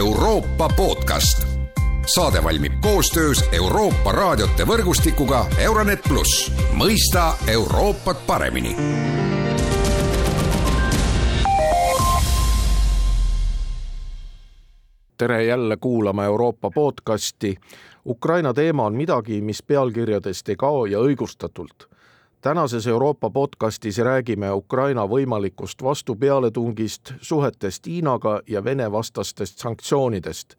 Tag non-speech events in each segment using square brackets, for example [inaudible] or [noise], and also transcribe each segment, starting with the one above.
Euroopa podcast. saade valmib koostöös Euroopa raadiote võrgustikuga Euronet pluss, mõista Euroopat paremini tere jälle kuulama Euroopa podcasti. Ukraina teema on midagi, mis pealkirjadest ei kao ja õigustatult. Tänases Euroopa podcastis räägime Ukraina võimalikust vastupealetungist, suhetest Hiinaga ja Vene vastastest sanktsioonidest.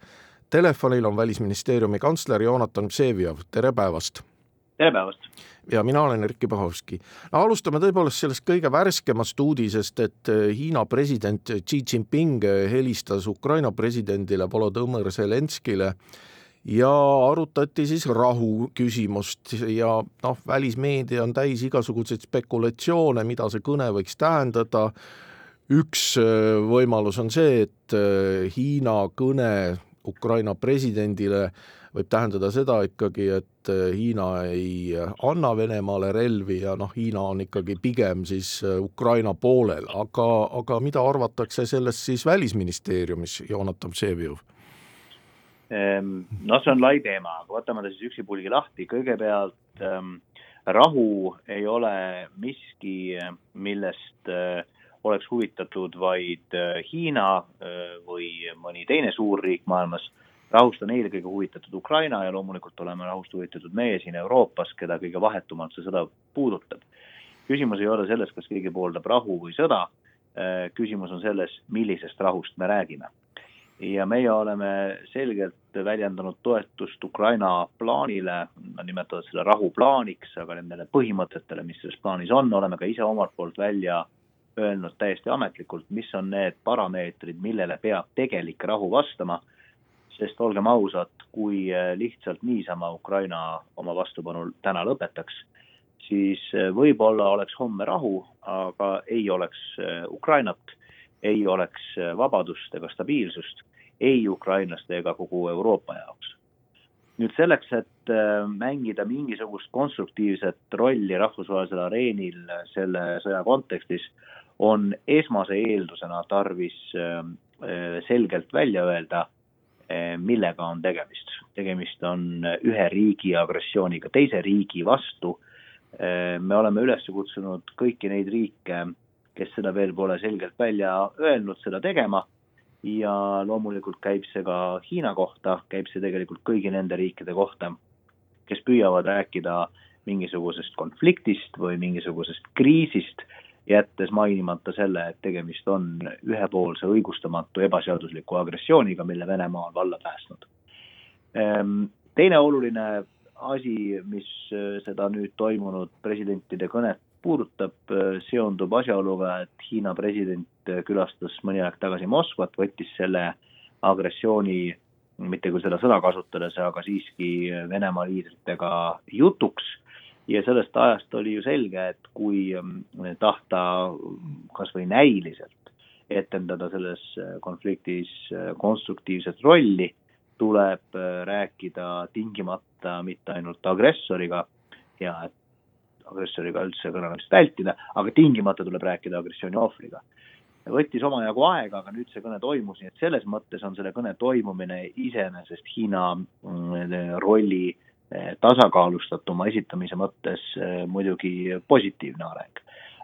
Telefonil on Välisministeeriumi kantsler Jonatan Vseviov, tere päevast! tere päevast! ja mina olen Erkki Pahovski. no alustame tõepoolest sellest kõige värskemast uudisest, et eh, Hiina president Xi Jinping helistas Ukraina presidendile Volodõmõr Zelenskile ja arutati siis rahu küsimust ja noh, välismeedia on täis igasuguseid spekulatsioone, mida see kõne võiks tähendada, üks eh, võimalus on see, et eh, Hiina kõne Ukraina presidendile võib tähendada seda ikkagi, et äh, Hiina ei äh, anna Venemaale relvi ja noh, Hiina on ikkagi pigem siis äh, Ukraina poolel, aga, aga mida arvatakse sellest siis Välisministeeriumis, Jonatan Vseviov? Ehm, no see on lai teema, aga võtame ta siis üksipulgi lahti, kõigepealt ähm, rahu ei ole miski, millest äh, oleks huvitatud vaid Hiina äh, või mõni teine suurriik maailmas rahust on eelkõige huvitatud Ukraina ja loomulikult oleme rahust huvitatud meie siin Euroopas, keda kõige vahetumalt see sõda puudutab. küsimus ei ole selles, kas keegi pooldab rahu või sõda, küsimus on selles, millisest rahust me räägime. Ja meie oleme selgelt väljendanud toetust Ukraina plaanile, nad nimetavad selle rahuplaaniks, aga nendele põhimõtetele, mis selles plaanis on, oleme ka ise omalt poolt välja öelnud täiesti ametlikult, mis on need parameetrid, millele peab tegelik rahu vastama. Sest olgem ausad, kui lihtsalt niisama Ukraina oma vastupanu täna lõpetaks, siis võib-olla oleks homme rahu, aga ei oleks Ukrainat, ei oleks vabadust ega stabiilsust ei ukrainlaste ega kogu Euroopa jaoks. nüüd selleks, et mängida mingisugust konstruktiivset rolli rahvusvahelisel areenil selle sõja kontekstis, on esmase eeldusena tarvis selgelt välja öelda, millega on tegemist. tegemist on ühe riigi agressiooniga teise riigi vastu. Me oleme üles kutsunud kõiki neid riike, kes seda veel pole selgelt välja öelnud, seda tegema. Ja loomulikult käib see ka Hiina kohta, käib see tegelikult kõigi nende riikide kohta, kes püüavad rääkida mingisugusest konfliktist või mingisugusest kriisist jättes mainimata selle, et tegemist on ühepoolse õigustamatu ebaseadusliku agressiooniga, mille Venemaa on valla päästnud. Ehm, teine oluline asi, mis äh, seda nüüd toimunud presidentide kõnet puudutab, äh, seondub asjaoluga, et Hiina president äh, külastas mõni aeg tagasi Moskvat, võttis selle agressiooni mitte küll seda sõna kasutades, aga siiski Venemaa liidritega jutuks. Ja sellest ajast oli ju selge, et kui mm, tahta kas või näiliselt etendada selles äh, konfliktis äh, konstruktiivset rolli, tuleb äh, rääkida tingimata mitte ainult agressoriga ja et agressoriga üldse kõnelemist vältida, aga tingimata tuleb rääkida agressiooni ohvriga. võttis omajagu aega, aga nüüd see kõne toimus, nii et selles mõttes on selle kõne toimumine iseenesest Hiina mm, rolli Eh, tasakaalustatuma esitamise mõttes eh, muidugi positiivne areng.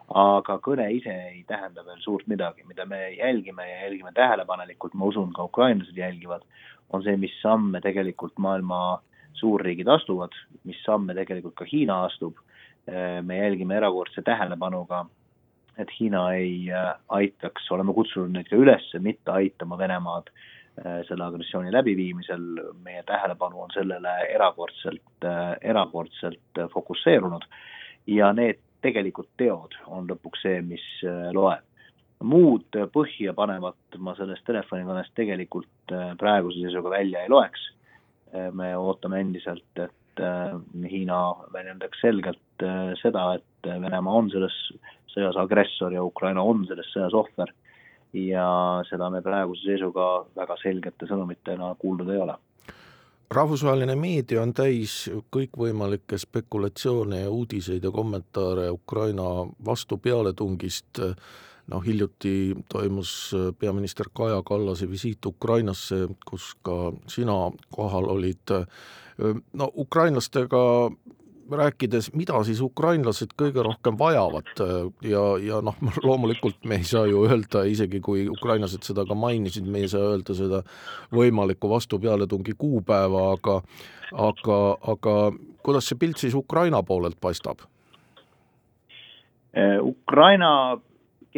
aga kõne ise ei tähenda veel suurt midagi, mida me jälgime ja jälgime tähelepanelikult, ma usun, ka ukrainlased jälgivad, on see, mis samme tegelikult maailma suurriigid astuvad, mis samme tegelikult ka Hiina astub. Eh, me jälgime erakordse tähelepanuga, et Hiina ei aitaks, oleme kutsunud neid ka üles mitte aitama Venemaad äh, Äh, selle agressiooni läbiviimisel, meie tähelepanu on sellele erakordselt, äh, erakordselt äh, fokusseerunud ja need tegelikud teod on lõpuks see, mis loeb. muud põhjapanevat ma sellest telefonikõnest tegelikult praeguse seisuga välja ei loeks. me ootame endiselt, et Hiina väljendaks selgelt seda, et Venemaa on selles sõjas agressor ja Ukraina on selles sõjas ohver ja seda me praeguse seisuga väga selgete sõnumitena kuulnud ei ole rahvusvaheline meedia on täis kõikvõimalikke spekulatsioone ja uudiseid ja kommentaare Ukraina vastupealetungist. Noh, hiljuti toimus peaminister Kaja Kallase visiit Ukrainasse, kus ka sina kohal olid, no ukrainlastega rääkides, mida siis ukrainlased kõige rohkem vajavad ja, ja noh, [laughs] loomulikult me ei saa ju öelda, isegi kui ukrainlased seda ka mainisid, me ei saa öelda seda võimalikku vastupealetungi kuupäeva, aga aga, aga kuidas see pilt siis Ukraina poolelt paistab? Äh, Ukraina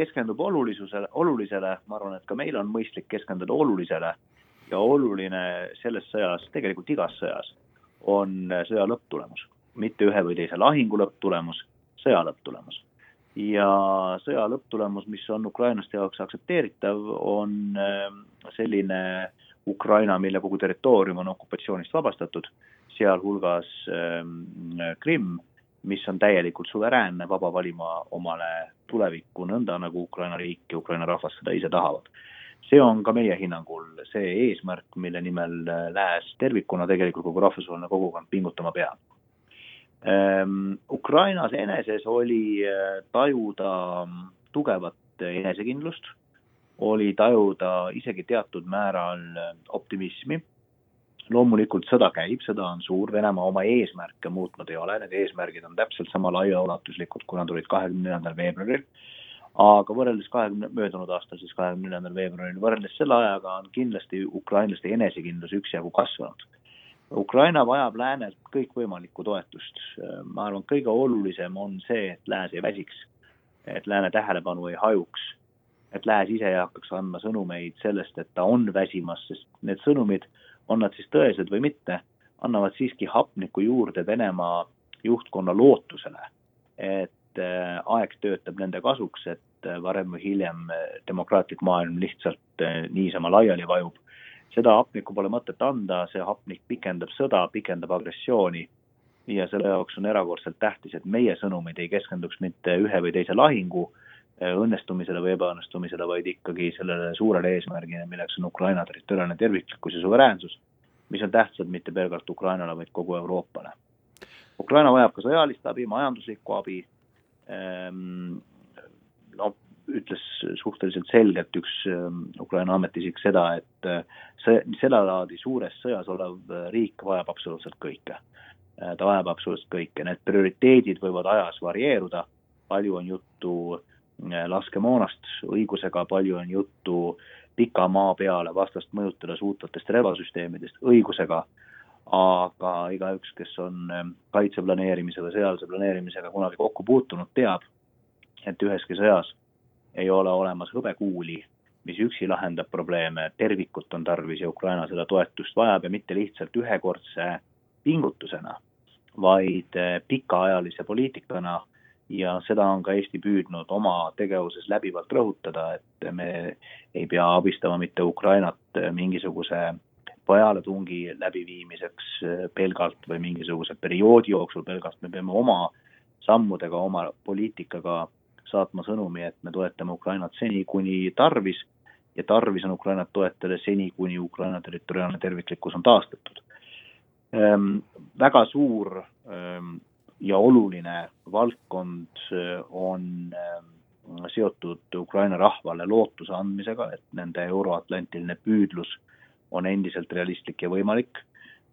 keskendub olulisusele, olulisele, ma arvan, et ka meil on mõistlik keskenduda olulisele. Ja oluline selles sõjas, tegelikult igas sõjas, on sõja lõpptulemus. Mitte ühe või teise lahingu lõpptulemus, sõja lõpptulemus. ja sõja lõpptulemus, mis on ukrainlaste jaoks aktsepteeritav, on ähm, selline Ukraina, mille kogu territoorium on okupatsioonist vabastatud, sealhulgas ähm, Krimm, mis on täielikult suveräänne, vaba valima omale tulevikku, nõnda nagu Ukraina riik ja Ukraina rahvas seda ise tahavad. see on ka meie hinnangul see eesmärk, mille nimel äh, Lääs tervikuna, tegelikult kogu rahvusvaheline kogukond pingutama peab Ehm, Ukrainas eneses oli äh, tajuda tugevat enesekindlust, oli tajuda isegi teatud määral äh, optimismi. Loomulikult sõda käib, sõda on suur, Venemaa oma eesmärke muutnud ei ole, need eesmärgid on täpselt sama laiaulatuslikud, kui nad olid kahekümne neljandal veebruaril. aga võrreldes kahekümne, möödunud aastal siis kahekümne neljandal veebruaril, võrreldes selle ajaga on kindlasti ukrainlaste enesekindlus üksjagu kasvanud Ukraina vajab läänelt kõikvõimalikku toetust. ma arvan, kõige olulisem on see, et lääs ei väsiks, et lääne tähelepanu ei hajuks, et lääs ise ei hakkaks andma sõnumeid sellest, et ta on väsimas, sest need sõnumid, on nad siis tõesed või mitte, annavad siiski hapnikku juurde Venemaa juhtkonna lootusele, et äh, aeg töötab nende kasuks, et äh, varem või hiljem äh, demokraatlik maailm lihtsalt niisama laiali vajub. Seda hapnikku pole mõtet anda, see hapnik pikendab sõda, pikendab agressiooni ja selle jaoks on erakordselt tähtis, et meie sõnumid ei keskenduks mitte ühe või teise lahingu õnnestumisele või ebaõnnestumisele, vaid ikkagi sellele suurele eesmärgile, milleks on Ukraina territoriaalne terviklikkus ja suveräänsus, mis on tähtsad mitte pelgalt Ukrainale, vaid kogu Euroopale. Ukraina vajab ka sõjalist abi, majanduslikku abi, ehm, no ütles suhteliselt selgelt üks ähm, Ukraina ametiisik seda, et äh, see, seda laadi suures sõjas olev äh, riik vajab absoluutselt kõike. Äh, ta vajab absoluutselt kõike, need prioriteedid võivad ajas varieeruda, palju on juttu laskemoonast, õigusega palju on juttu pika maa peale vastast mõjutada suutvatest relvasüsteemidest, õigusega, aga igaüks, kes on ähm, kaitseplaneerimise või sõjalise planeerimisega kunagi kokku puutunud, teab, et üheski sõjas ei ole olemas hõbekuuli, mis üksi lahendab probleeme, tervikut on tarvis ja Ukraina seda toetust vajab ja mitte lihtsalt ühekordse pingutusena, vaid eh, pikaajalise poliitikana ja seda on ka Eesti püüdnud oma tegevuses läbivalt rõhutada, et me ei pea abistama mitte Ukrainat mingisuguse pealetungi läbiviimiseks pelgalt või mingisuguse perioodi jooksul pelgalt, me peame oma sammudega, oma poliitikaga saatma sõnumi, et me toetame Ukrainat seni, kuni tarvis ja tarvis on Ukrainat toetada seni, kuni Ukraina territoriaalne terviklikkus on taastatud ähm,. väga suur ähm, ja oluline valdkond äh, on ähm, seotud Ukraina rahvale lootuse andmisega, et nende euroatlantiline püüdlus on endiselt realistlik ja võimalik.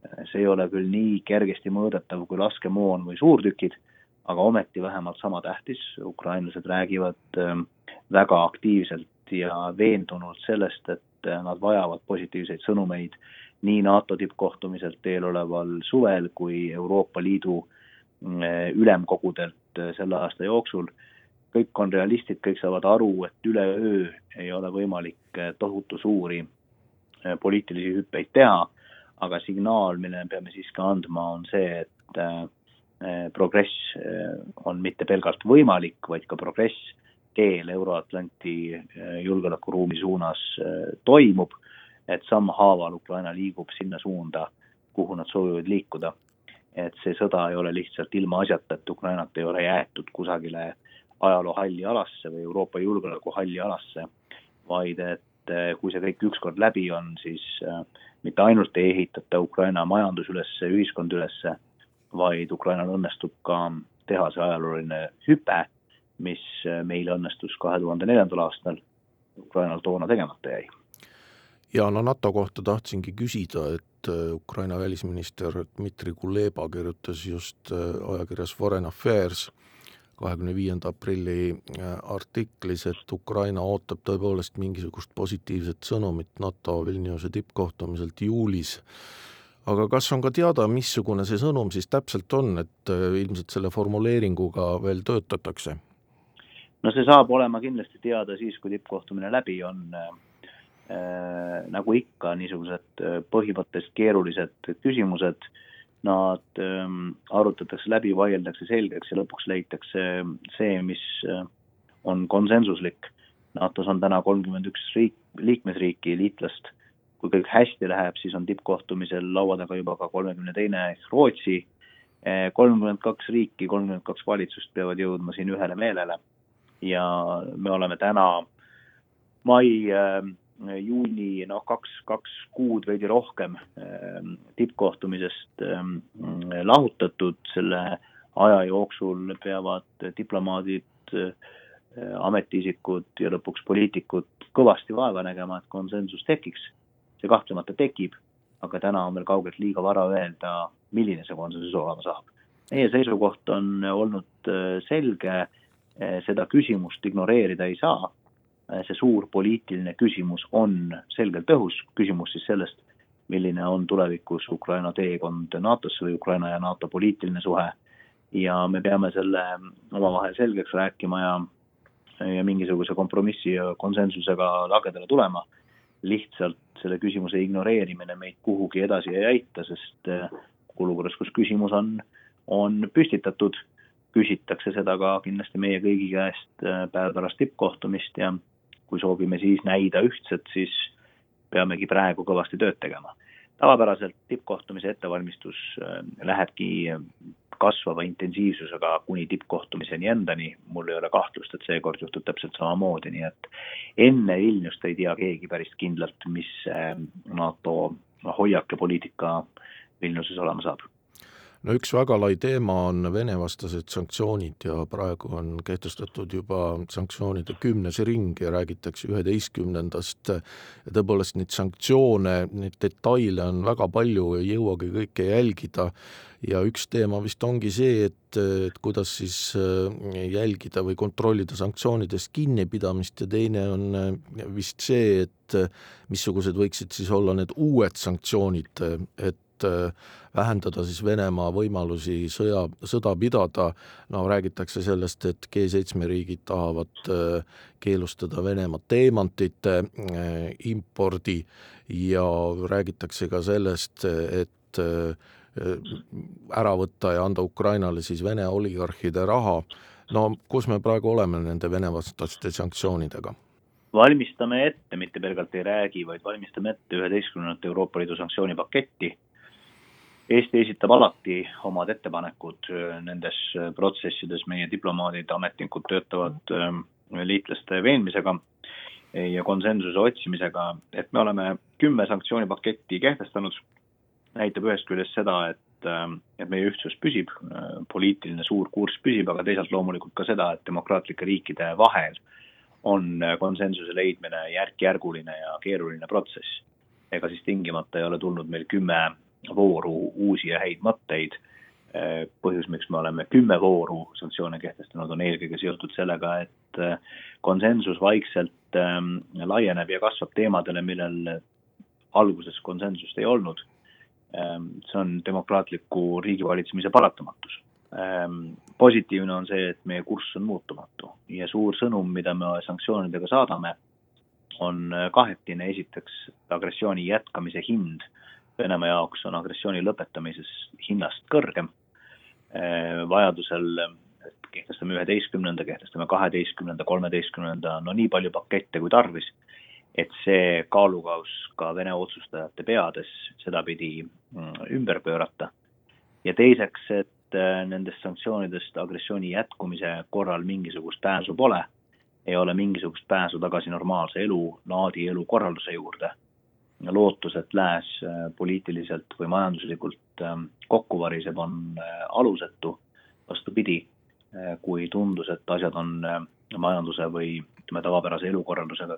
Äh, see ei ole küll nii kergesti mõõdetav kui laskemoon või suurtükid aga ometi vähemalt sama tähtis, ukrainlased räägivad väga aktiivselt ja veendunult sellest, et äh, nad vajavad positiivseid sõnumeid nii NATO tippkohtumiselt eeloleval suvel kui Euroopa Liidu äh, ülemkogudelt äh, selle aasta jooksul. kõik on realistid, kõik saavad aru, et üleöö ei ole võimalik tohutu suuri poliitilisi hüppeid teha, aga signaal, mille me peame siiski andma, on see, et progress on mitte pelgalt võimalik, vaid ka progress teel Euro-Atlanti julgeolekuruumi suunas toimub, et sammhaaval Ukraina liigub sinna suunda, kuhu nad soovivad liikuda. Et see sõda ei ole lihtsalt ilmaasjata, et Ukrainat ei ole jäetud kusagile ajaloo halli alasse või Euroopa julgeoleku halli alasse, vaid et kui see kõik ükskord läbi on, siis mitte ainult ei ehitata Ukraina majandus ülesse, ühiskond ülesse, vaid Ukrainal õnnestub ka teha see ajalooline hüpe mis meil õnnestus kahe tuhande neljandal aastal Ukrainal toona tegemata jäi. Ja no NATO kohta tahtsingi küsida, et Ukraina välisminister Dmitri Kuleba kirjutas just ajakirjas Foreign Affairs kahekümne viienda aprilli äh, artiklis, et Ukraina ootab tõepoolest mingisugust positiivset sõnumit NATO Vilniuse tippkohtumiselt juulis. aga kas on ka teada, missugune see sõnum siis täpselt on, et äh, ilmselt selle formuleeringuga veel töötatakse? no see saab olema kindlasti teada siis, kui tippkohtumine läbi on äh, nagu ikka, niisugused põhimõtteliselt keerulised küsimused äh, nad ähm, arutatakse läbi, vaieldakse selgeks ja lõpuks leitakse see, mis äh, on konsensuslik. NATO-s on täna kolmkümmend üks riik, liikmesriiki, liitlast. kui kõik hästi läheb, siis on tippkohtumisel laua taga juba ka kolmekümne teine ehk Rootsi. Äh, kolmkümmend kaks riiki, kolmkümmend kaks valitsust peavad jõudma siin ühele meelele ja me oleme täna mai äh, juuni noh, kaks, kaks kuud veidi rohkem ähm, tippkohtumisest ähm, lahutatud, selle aja jooksul peavad diplomaadid, äh, ametiisikud ja lõpuks poliitikud kõvasti vaeva nägema, et konsensus tekiks. see kahtlemata tekib, aga täna on veel kaugelt liiga vara öelda, milline see konsensus olema saab. meie seisukoht on olnud selge, seda küsimust ignoreerida ei saa see suur poliitiline küsimus on selgelt õhus, küsimus siis sellest, milline on tulevikus Ukraina teekond NATO-sse või Ukraina ja NATO poliitiline suhe. ja me peame selle omavahel selgeks rääkima ja, ja mingisuguse kompromissi ja konsensusega lagedale tulema. lihtsalt selle küsimuse ignoreerimine meid kuhugi edasi ei aita, sest äh, olukorras, kus küsimus on, on püstitatud, küsitakse seda ka kindlasti meie kõigi käest äh, päev pärast tippkohtumist ja kui soovime siis näida ühtsed, siis peamegi praegu kõvasti tööd tegema. tavapäraselt tippkohtumise ettevalmistus äh, lähebki kasvava intensiivsusega kuni tippkohtumiseni endani, mul ei ole kahtlust, et seekord juhtub täpselt samamoodi, nii et enne Vilniust ei tea keegi päris kindlalt, mis äh, NATO hoiak ja poliitika Vilniuses olema saab no üks väga lai teema on Vene-vastased sanktsioonid ja praegu on kehtestatud juba sanktsioonide kümnes ring ja räägitakse üheteistkümnendast. Ja tõepoolest neid sanktsioone, neid detaile on väga palju, ei jõuagi kõike jälgida. Ja üks teema vist ongi see, et, et kuidas siis äh, jälgida või kontrollida sanktsioonidest kinnipidamist ja teine on äh, vist see, et missugused võiksid siis olla need uued sanktsioonid, et äh, vähendada siis Venemaa võimalusi sõja, sõda pidada, no räägitakse sellest, et G7 riigid tahavad äh, keelustada Venemaa teemantide äh, impordi ja räägitakse ka sellest, et ära võtta ja anda Ukrainale siis Vene oligarhide raha, no kus me praegu oleme nende Vene-vastaste sanktsioonidega? valmistame ette, mitte pelgalt ei räägi, vaid valmistame ette üheteistkümnendat Euroopa Liidu sanktsioonipaketti Eesti esitab alati omad ettepanekud äh, nendes äh, protsessides, meie diplomaadid, ametnikud töötavad äh, liitlaste veenmisega ja konsensuse otsimisega, et me oleme kümme sanktsioonipaketti kehtestanud, näitab ühest küljest seda, et, et meie ühtsus püsib, poliitiline suur kurss püsib, aga teisalt loomulikult ka seda, et demokraatlike riikide vahel on konsensuse leidmine järk-järguline ja keeruline protsess. ega siis tingimata ei ole tulnud meil kümme vooru uusi ja häid mõtteid. põhjus, miks me oleme kümme vooru sanktsioone kehtestanud, on eelkõige seotud sellega, et äh, konsensus vaikselt ähm, laieneb ja kasvab teemadele, millel alguses konsensust ei olnud. Ähm, see on demokraatliku riigivalitsemise paratamatus ähm, positiivne on see, et meie kurss on muutumatu ja suur sõnum, mida me sanktsioonidega saadame, on äh, kahetine, esiteks agressiooni jätkamise hind Venemaa jaoks on agressiooni lõpetamises hinnast kõrgem. Äh, vajadusel kehtestame üheteistkümnenda, kehtestame kaheteistkümnenda, kolmeteistkümnenda, no nii palju pakette kui tarvis, et see kaalukaus ka Vene otsustajate peades sedapidi mm, ümber pöörata. ja teiseks, et äh, nendest sanktsioonidest agressiooni jätkumise korral mingisugust pääsu pole, ei ole mingisugust pääsu tagasi normaalse elu, laadi elukorralduse juurde lootus, et lääs äh, poliitiliselt või majanduslikult ähm, kokku variseb, on äh, alusetu. vastupidi, kui tundus, et asjad on majanduse või ütleme, tavapärase elukorraldusega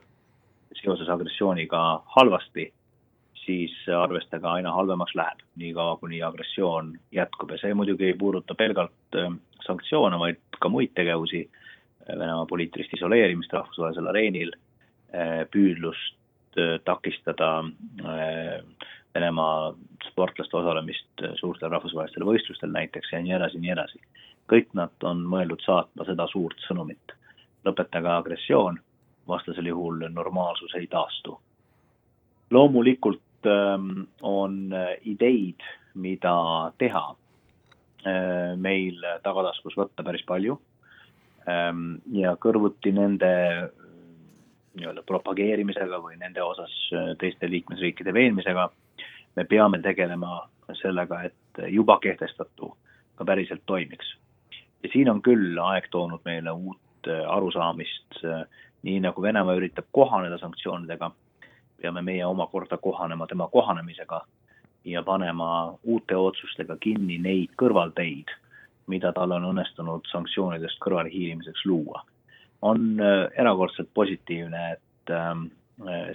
seoses agressiooniga halvasti, siis arvestage, aina halvemaks läheb, niikaua kuni agressioon jätkub. Ja see muidugi ei puuduta pelgalt sanktsioone, vaid ka muid tegevusi, Venemaa poliitilist isoleerimist rahvusvahelisel areenil, püüdlust takistada Venemaa sportlaste osalemist suurtel rahvusvahelistel võistlustel näiteks ja nii edasi, nii edasi. kõik nad on mõeldud saatma seda suurt sõnumit. lõpetage agressioon, vastasel juhul normaalsus ei taastu. loomulikult ähm, on ideid, mida teha äh, meil tagataskus võtta päris palju ähm, ja kõrvuti nende nii-öelda propageerimisega või nende osas äh, teiste liikmesriikide veenmisega me peame tegelema sellega, et juba kehtestatu ka päriselt toimiks. ja siin on küll aeg toonud meile uut äh, arusaamist, äh, nii nagu Venemaa üritab kohaneda sanktsioonidega, peame meie omakorda kohanema tema kohanemisega ja panema uute otsustega kinni neid kõrvalteid, mida tal on õnnestunud sanktsioonidest kõrvalehiilimiseks luua. On äh, erakordselt positiivne, et ähm,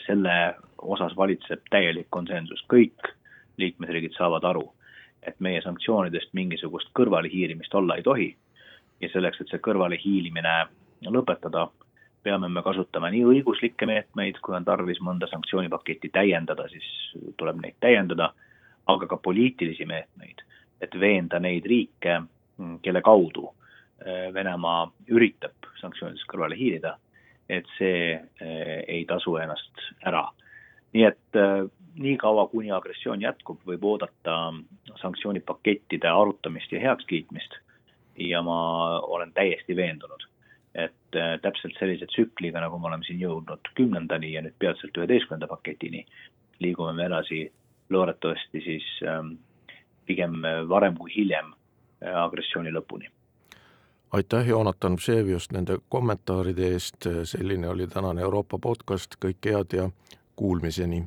selle osas valitseb täielik konsensus, kõik liikmesriigid saavad aru, et meie sanktsioonidest mingisugust kõrvalehiilimist olla ei tohi. Ja selleks, et see kõrvalehiilimine lõpetada, peame me kasutama nii õiguslikke meetmeid, kui on tarvis mõnda sanktsioonipaketti täiendada, siis tuleb neid täiendada, aga ka poliitilisi meetmeid, et veenda neid riike, kelle kaudu Venemaa üritab sanktsioonidest kõrvale hiilida, et see eh, ei tasu ennast ära. nii et eh, niikaua, kuni agressioon jätkub, võib oodata sanktsioonipakettide arutamist ja heakskiitmist ja ma olen täiesti veendunud, et äh, täpselt sellise tsükliga, nagu me oleme siin jõudnud kümnendani ja nüüd peatselt üheteistkümnenda paketini, liigume me edasi loodetavasti siis ähm, pigem varem kui hiljem äh, agressiooni lõpuni aitäh, Joonatan Vseviust nende kommentaaride eest, selline oli tänane Euroopa podcast, kõike head ja kuulmiseni